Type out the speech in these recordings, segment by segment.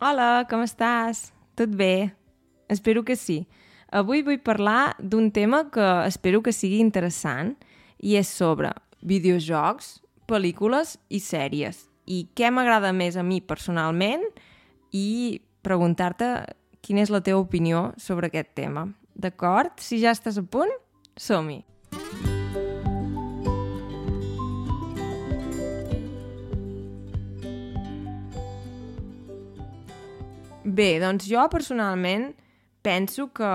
Hola, com estàs? Tot bé? Espero que sí. Avui vull parlar d'un tema que espero que sigui interessant i és sobre videojocs, pel·lícules i sèries. I què m'agrada més a mi personalment i preguntar-te quina és la teva opinió sobre aquest tema. D'acord? Si ja estàs a punt, som-hi! Bé, doncs jo personalment penso que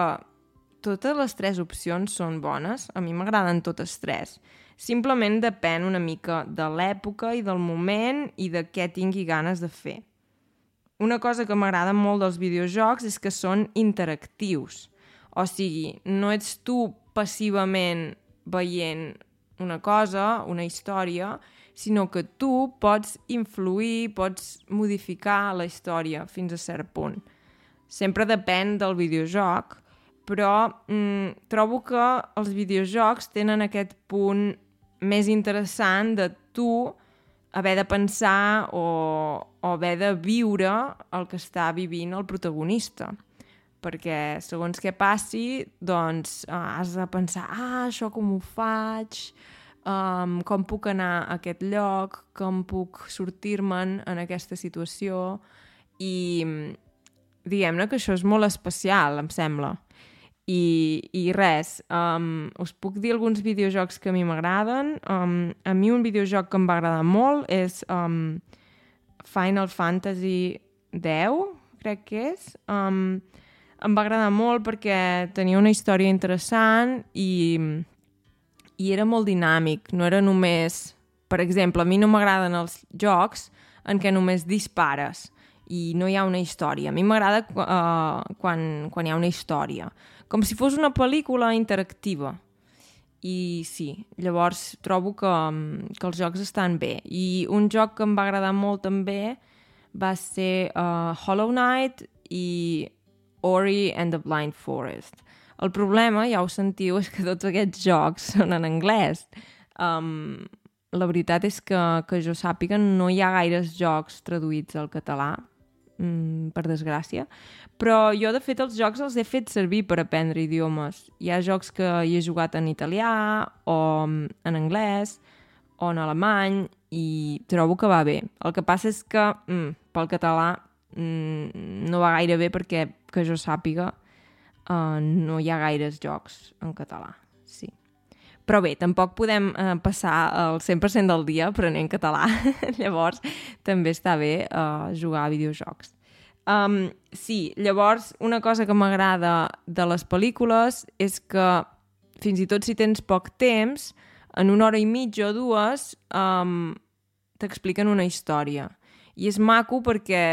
totes les tres opcions són bones. A mi m'agraden totes tres. Simplement depèn una mica de l'època i del moment i de què tingui ganes de fer. Una cosa que m'agrada molt dels videojocs és que són interactius. O sigui, no ets tu passivament veient una cosa, una història, sinó que tu pots influir, pots modificar la història fins a cert punt. Sempre depèn del videojoc, però mm, trobo que els videojocs tenen aquest punt més interessant de tu haver de pensar o, o haver de viure el que està vivint el protagonista perquè segons què passi, doncs has de pensar, ah, això com ho faig, um, com puc anar a aquest lloc, com puc sortir-me'n en aquesta situació i diguem-ne que això és molt especial, em sembla. I, i res, um, us puc dir alguns videojocs que a mi m'agraden. Um, a mi un videojoc que em va agradar molt és um, Final Fantasy X, crec que és. Um, em va agradar molt perquè tenia una història interessant i i era molt dinàmic, no era només... Per exemple, a mi no m'agraden els jocs en què només dispares i no hi ha una història. A mi m'agrada uh, quan, quan hi ha una història. Com si fos una pel·lícula interactiva. I sí, llavors trobo que, que els jocs estan bé. I un joc que em va agradar molt també va ser uh, Hollow Knight i Ori and the Blind Forest. El problema, ja ho sentiu, és que tots aquests jocs són en anglès. Um, la veritat és que, que jo sàpiga no hi ha gaires jocs traduïts al català, mm, per desgràcia, però jo, de fet, els jocs els he fet servir per aprendre idiomes. Hi ha jocs que hi he jugat en italià o en anglès o en alemany i trobo que va bé. El que passa és que mm, pel català mm, no va gaire bé perquè, que jo sàpiga, uh, no hi ha gaires jocs en català, sí. Però bé, tampoc podem uh, passar el 100% del dia aprenent català, llavors també està bé uh, jugar a videojocs. Um, sí, llavors una cosa que m'agrada de les pel·lícules és que fins i tot si tens poc temps, en una hora i mitja o dues um, t'expliquen una història. I és maco perquè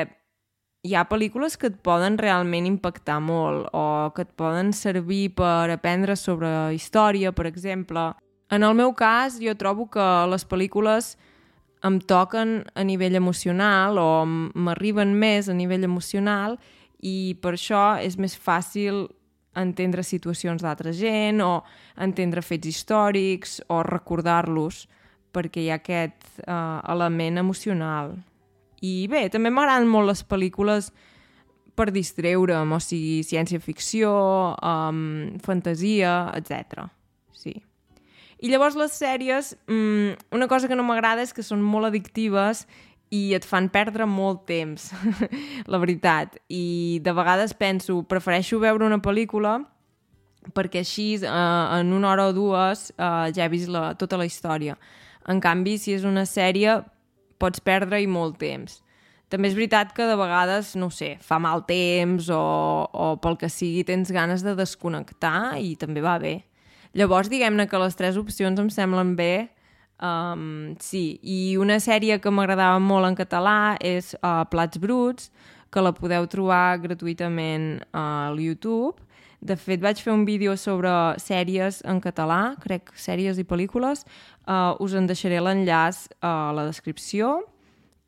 hi ha pel·lícules que et poden realment impactar molt o que et poden servir per aprendre sobre història, per exemple. En el meu cas, jo trobo que les pel·lícules em toquen a nivell emocional o m'arriben més a nivell emocional i per això és més fàcil entendre situacions d'altra gent o entendre fets històrics o recordar-los perquè hi ha aquest uh, element emocional. I bé, també m'agraden molt les pel·lícules per distreure'm, o sigui, ciència-ficció, um, fantasia, etc. Sí. I llavors les sèries, um, una cosa que no m'agrada és que són molt addictives i et fan perdre molt temps, la veritat. I de vegades penso, prefereixo veure una pel·lícula perquè així uh, en una hora o dues uh, ja he vist la, tota la història. En canvi, si és una sèrie, pots perdre-hi molt temps. També és veritat que de vegades, no sé, fa mal temps o, o pel que sigui tens ganes de desconnectar i també va bé. Llavors, diguem-ne que les tres opcions em semblen bé. Um, sí, i una sèrie que m'agradava molt en català és uh, Plats Bruts, que la podeu trobar gratuïtament al YouTube. De fet, vaig fer un vídeo sobre sèries en català, crec, sèries i pel·lícules. Uh, us en deixaré l'enllaç a la descripció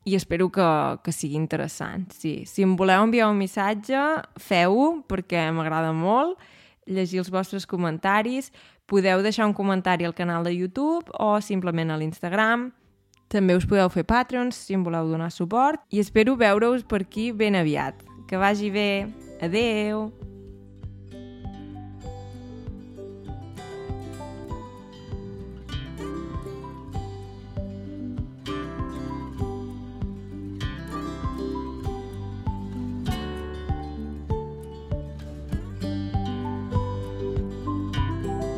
i espero que, que sigui interessant. Sí. Si em voleu enviar un missatge, feu-ho, perquè m'agrada molt llegir els vostres comentaris. Podeu deixar un comentari al canal de YouTube o simplement a l'Instagram. També us podeu fer Patreons si em voleu donar suport i espero veure-us per aquí ben aviat. Que vagi bé. Adeu!